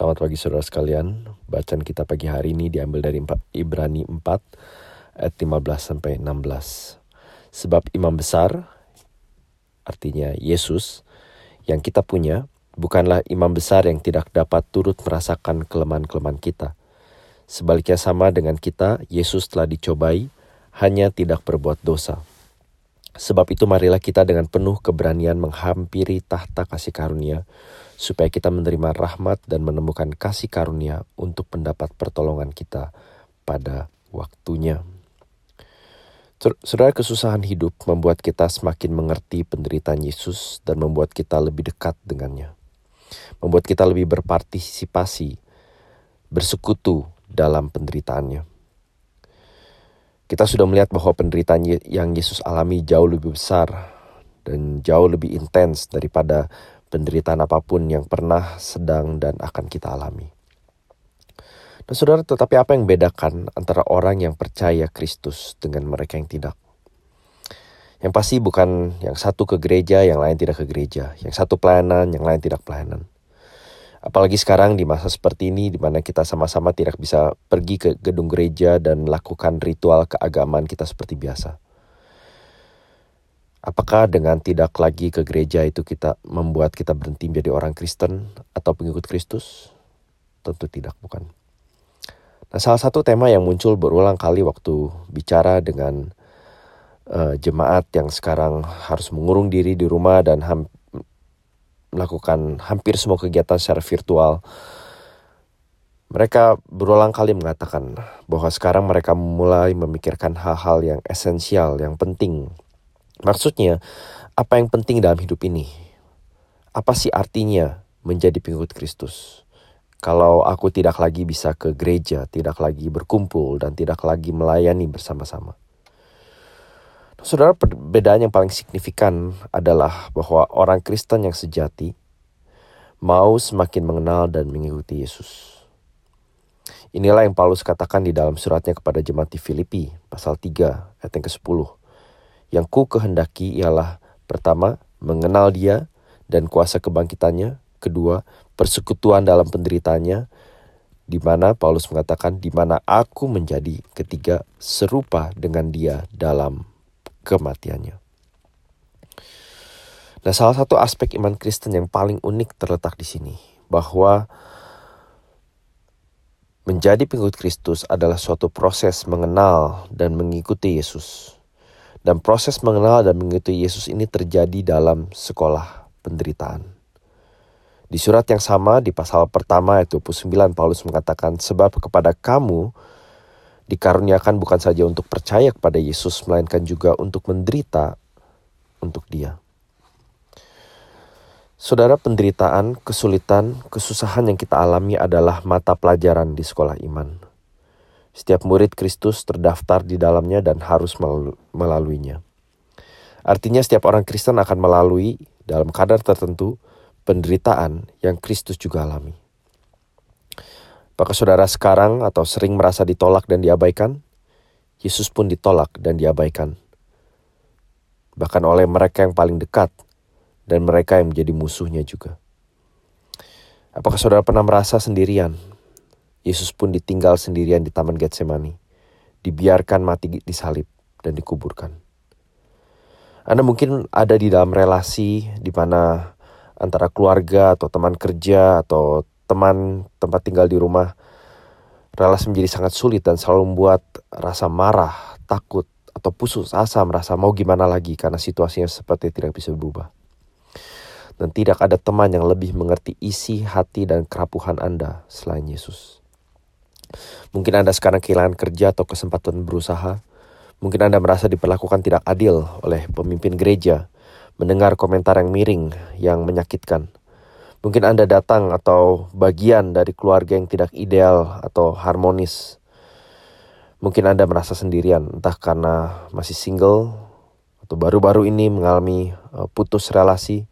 Selamat pagi saudara sekalian. Bacaan kita pagi hari ini diambil dari Ibrani 4 ayat 15 sampai 16. Sebab imam besar artinya Yesus yang kita punya bukanlah imam besar yang tidak dapat turut merasakan kelemahan-kelemahan kita. Sebaliknya sama dengan kita, Yesus telah dicobai, hanya tidak berbuat dosa. Sebab itu marilah kita dengan penuh keberanian menghampiri tahta kasih karunia, supaya kita menerima rahmat dan menemukan kasih karunia untuk mendapat pertolongan kita pada waktunya. Saudara kesusahan hidup membuat kita semakin mengerti penderitaan Yesus dan membuat kita lebih dekat dengannya. Membuat kita lebih berpartisipasi, bersekutu dalam penderitaannya. Kita sudah melihat bahwa penderitaan yang Yesus alami jauh lebih besar dan jauh lebih intens daripada penderitaan apa pun yang pernah, sedang, dan akan kita alami. Nah saudara, tetapi apa yang bedakan antara orang yang percaya Kristus dengan mereka yang tidak? Yang pasti bukan yang satu ke gereja, yang lain tidak ke gereja. Yang satu pelayanan, yang lain tidak pelayanan. Apalagi sekarang di masa seperti ini di mana kita sama-sama tidak bisa pergi ke gedung gereja dan lakukan ritual keagamaan kita seperti biasa. Apakah dengan tidak lagi ke gereja itu kita membuat kita berhenti menjadi orang Kristen atau pengikut Kristus? Tentu tidak, bukan. Nah, salah satu tema yang muncul berulang kali waktu bicara dengan uh, jemaat yang sekarang harus mengurung diri di rumah dan melakukan hampir semua kegiatan secara virtual. Mereka berulang kali mengatakan bahwa sekarang mereka mulai memikirkan hal-hal yang esensial, yang penting Maksudnya, apa yang penting dalam hidup ini? Apa sih artinya menjadi pengikut Kristus? Kalau aku tidak lagi bisa ke gereja, tidak lagi berkumpul, dan tidak lagi melayani bersama-sama. Saudara, perbedaan yang paling signifikan adalah bahwa orang Kristen yang sejati mau semakin mengenal dan mengikuti Yesus. Inilah yang Paulus katakan di dalam suratnya kepada jemaat di Filipi, pasal 3, ayat yang ke-10. Yang ku kehendaki ialah pertama, mengenal dia dan kuasa kebangkitannya. Kedua, persekutuan dalam penderitaannya, di mana Paulus mengatakan di mana aku menjadi ketiga serupa dengan dia dalam kematiannya. Nah, salah satu aspek iman Kristen yang paling unik terletak di sini, bahwa menjadi pengikut Kristus adalah suatu proses mengenal dan mengikuti Yesus. Dan proses mengenal dan mengikuti Yesus ini terjadi dalam sekolah penderitaan. Di surat yang sama di pasal pertama ayat 29 Paulus mengatakan sebab kepada kamu dikaruniakan bukan saja untuk percaya kepada Yesus melainkan juga untuk menderita untuk dia. Saudara penderitaan, kesulitan, kesusahan yang kita alami adalah mata pelajaran di sekolah iman. Setiap murid Kristus terdaftar di dalamnya dan harus melaluinya. Artinya setiap orang Kristen akan melalui dalam kadar tertentu penderitaan yang Kristus juga alami. Apakah saudara sekarang atau sering merasa ditolak dan diabaikan? Yesus pun ditolak dan diabaikan. Bahkan oleh mereka yang paling dekat dan mereka yang menjadi musuhnya juga. Apakah saudara pernah merasa sendirian Yesus pun ditinggal sendirian di Taman Getsemani, dibiarkan mati di salib dan dikuburkan. Anda mungkin ada di dalam relasi di mana antara keluarga atau teman kerja atau teman tempat tinggal di rumah relasi menjadi sangat sulit dan selalu membuat rasa marah, takut, atau putus asa merasa mau gimana lagi karena situasinya seperti tidak bisa berubah. Dan tidak ada teman yang lebih mengerti isi hati dan kerapuhan Anda selain Yesus. Mungkin Anda sekarang kehilangan kerja atau kesempatan berusaha. Mungkin Anda merasa diperlakukan tidak adil oleh pemimpin gereja, mendengar komentar yang miring, yang menyakitkan. Mungkin Anda datang atau bagian dari keluarga yang tidak ideal atau harmonis. Mungkin Anda merasa sendirian, entah karena masih single atau baru-baru ini mengalami eh, putus relasi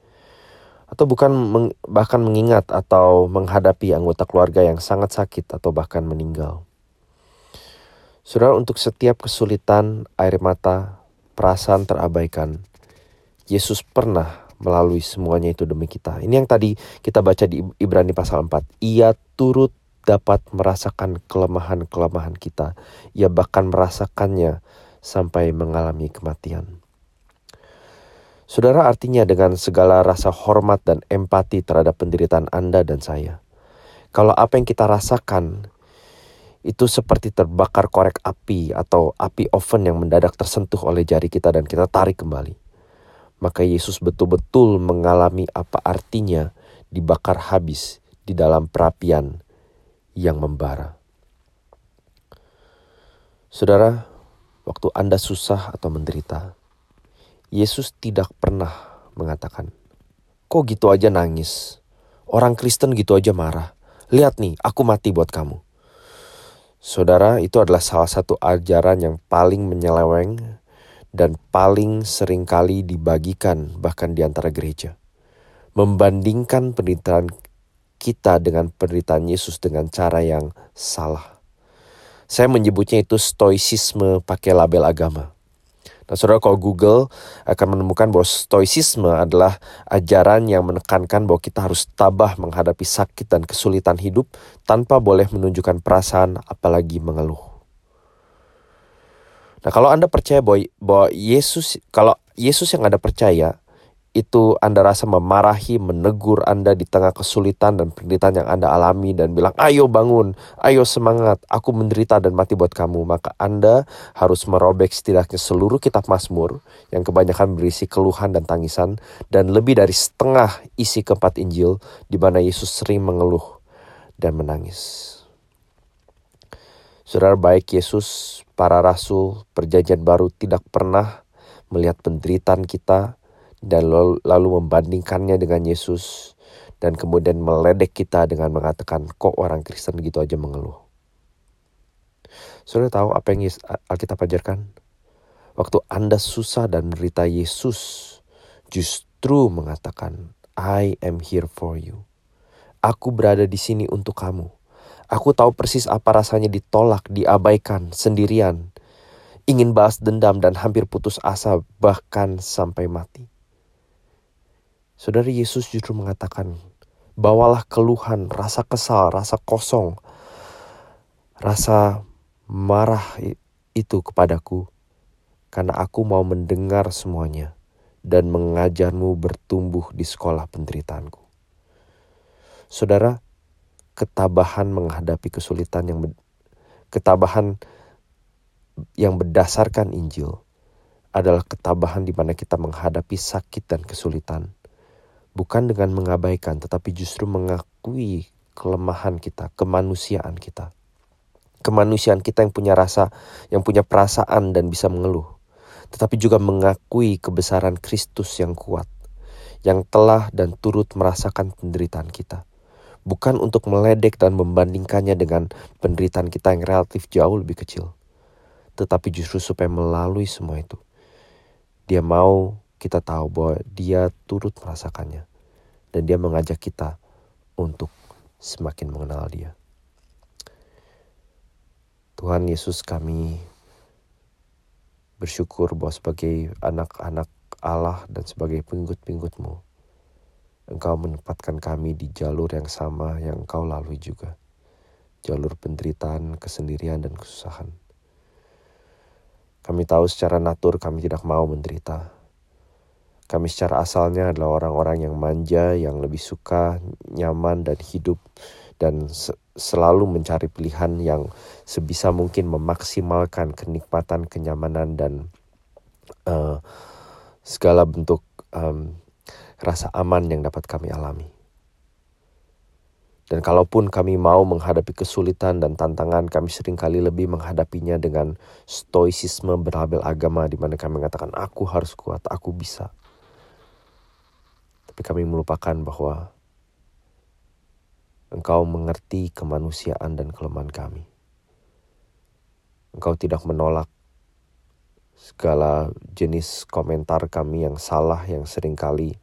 atau bukan meng, bahkan mengingat atau menghadapi anggota keluarga yang sangat sakit atau bahkan meninggal. Saudara, untuk setiap kesulitan, air mata, perasaan terabaikan, Yesus pernah melalui semuanya itu demi kita. Ini yang tadi kita baca di Ibrani pasal 4. Ia turut dapat merasakan kelemahan-kelemahan kita. Ia bahkan merasakannya sampai mengalami kematian. Saudara artinya dengan segala rasa hormat dan empati terhadap penderitaan Anda dan saya. Kalau apa yang kita rasakan itu seperti terbakar korek api atau api oven yang mendadak tersentuh oleh jari kita dan kita tarik kembali. Maka Yesus betul-betul mengalami apa artinya dibakar habis di dalam perapian yang membara. Saudara, waktu Anda susah atau menderita, Yesus tidak pernah mengatakan, "Kok gitu aja nangis? Orang Kristen gitu aja marah. Lihat nih, aku mati buat kamu." Saudara, itu adalah salah satu ajaran yang paling menyeleweng dan paling sering kali dibagikan bahkan di antara gereja. Membandingkan penderitaan kita dengan penderitaan Yesus dengan cara yang salah. Saya menyebutnya itu stoicisme pakai label agama. Nah, saudara kalau Google akan menemukan bahwa stoicisme adalah ajaran yang menekankan bahwa kita harus tabah menghadapi sakit dan kesulitan hidup tanpa boleh menunjukkan perasaan apalagi mengeluh. Nah, kalau Anda percaya bahwa, bahwa Yesus kalau Yesus yang Anda percaya itu Anda rasa memarahi, menegur Anda di tengah kesulitan dan penderitaan yang Anda alami dan bilang, ayo bangun, ayo semangat, aku menderita dan mati buat kamu. Maka Anda harus merobek setidaknya seluruh kitab Mazmur yang kebanyakan berisi keluhan dan tangisan dan lebih dari setengah isi keempat Injil di mana Yesus sering mengeluh dan menangis. Saudara baik Yesus, para rasul, perjanjian baru tidak pernah melihat penderitaan kita, dan lalu membandingkannya dengan Yesus dan kemudian meledek kita dengan mengatakan kok orang Kristen gitu aja mengeluh. Saudara tahu apa yang Alkitab ajarkan? Waktu Anda susah dan menderita Yesus justru mengatakan, I am here for you. Aku berada di sini untuk kamu. Aku tahu persis apa rasanya ditolak, diabaikan, sendirian, ingin balas dendam dan hampir putus asa bahkan sampai mati. Saudara Yesus justru mengatakan, bawalah keluhan, rasa kesal, rasa kosong, rasa marah itu kepadaku, karena aku mau mendengar semuanya dan mengajarmu bertumbuh di sekolah penderitaanku. Saudara, ketabahan menghadapi kesulitan yang ketabahan yang berdasarkan Injil adalah ketabahan di mana kita menghadapi sakit dan kesulitan bukan dengan mengabaikan, tetapi justru mengakui kelemahan kita, kemanusiaan kita. Kemanusiaan kita yang punya rasa, yang punya perasaan dan bisa mengeluh. Tetapi juga mengakui kebesaran Kristus yang kuat, yang telah dan turut merasakan penderitaan kita. Bukan untuk meledek dan membandingkannya dengan penderitaan kita yang relatif jauh lebih kecil. Tetapi justru supaya melalui semua itu. Dia mau kita tahu bahwa dia turut merasakannya dan dia mengajak kita untuk semakin mengenal dia. Tuhan Yesus kami bersyukur bahwa sebagai anak-anak Allah dan sebagai pengikut-pengikutmu, Engkau menempatkan kami di jalur yang sama yang Engkau lalui juga. Jalur penderitaan, kesendirian, dan kesusahan. Kami tahu secara natur kami tidak mau menderita, kami secara asalnya adalah orang-orang yang manja, yang lebih suka nyaman dan hidup dan selalu mencari pilihan yang sebisa mungkin memaksimalkan kenikmatan, kenyamanan dan uh, segala bentuk um, rasa aman yang dapat kami alami. Dan kalaupun kami mau menghadapi kesulitan dan tantangan, kami sering kali lebih menghadapinya dengan stoicisme berlabel agama di mana kami mengatakan aku harus kuat, aku bisa. Tapi kami melupakan bahwa Engkau mengerti kemanusiaan dan kelemahan kami. Engkau tidak menolak segala jenis komentar kami yang salah yang sering kali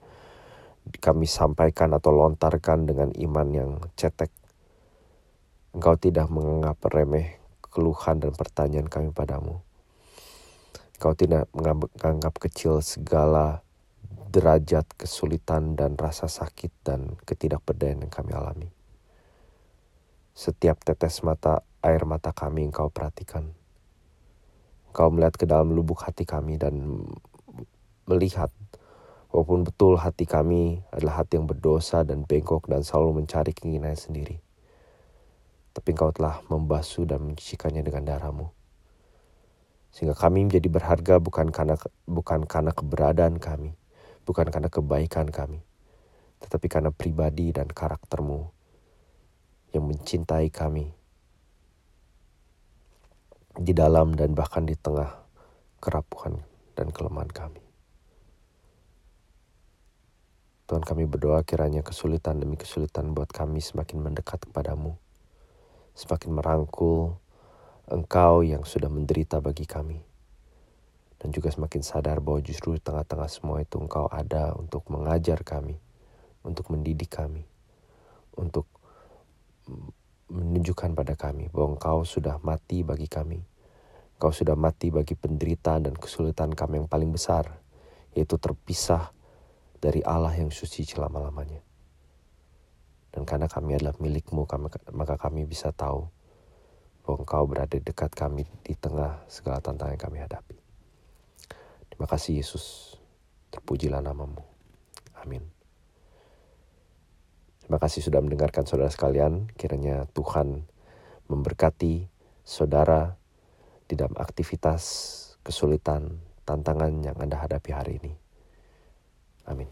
kami sampaikan atau lontarkan dengan iman yang cetek. Engkau tidak menganggap remeh keluhan dan pertanyaan kami padamu. Engkau tidak menganggap kecil segala derajat kesulitan dan rasa sakit dan ketidakberdayaan yang kami alami. Setiap tetes mata air mata kami engkau perhatikan. Engkau melihat ke dalam lubuk hati kami dan melihat walaupun betul hati kami adalah hati yang berdosa dan bengkok dan selalu mencari keinginannya sendiri. Tapi engkau telah membasuh dan mencucikannya dengan darahmu. Sehingga kami menjadi berharga bukan karena bukan karena keberadaan kami, bukan karena kebaikan kami, tetapi karena pribadi dan karaktermu yang mencintai kami di dalam dan bahkan di tengah kerapuhan dan kelemahan kami. Tuhan kami berdoa kiranya kesulitan demi kesulitan buat kami semakin mendekat kepadamu. Semakin merangkul engkau yang sudah menderita bagi kami dan juga semakin sadar bahwa justru di tengah-tengah semua itu Engkau ada untuk mengajar kami, untuk mendidik kami, untuk menunjukkan pada kami bahwa Engkau sudah mati bagi kami. Engkau sudah mati bagi penderitaan dan kesulitan kami yang paling besar, yaitu terpisah dari Allah yang suci selama-lamanya. Dan karena kami adalah milikmu, maka kami bisa tahu bahwa Engkau berada dekat kami di tengah segala tantangan yang kami hadapi. Terima kasih Yesus. Terpujilah namamu. Amin. Terima kasih sudah mendengarkan saudara sekalian. Kiranya Tuhan memberkati saudara di dalam aktivitas, kesulitan, tantangan yang Anda hadapi hari ini. Amin.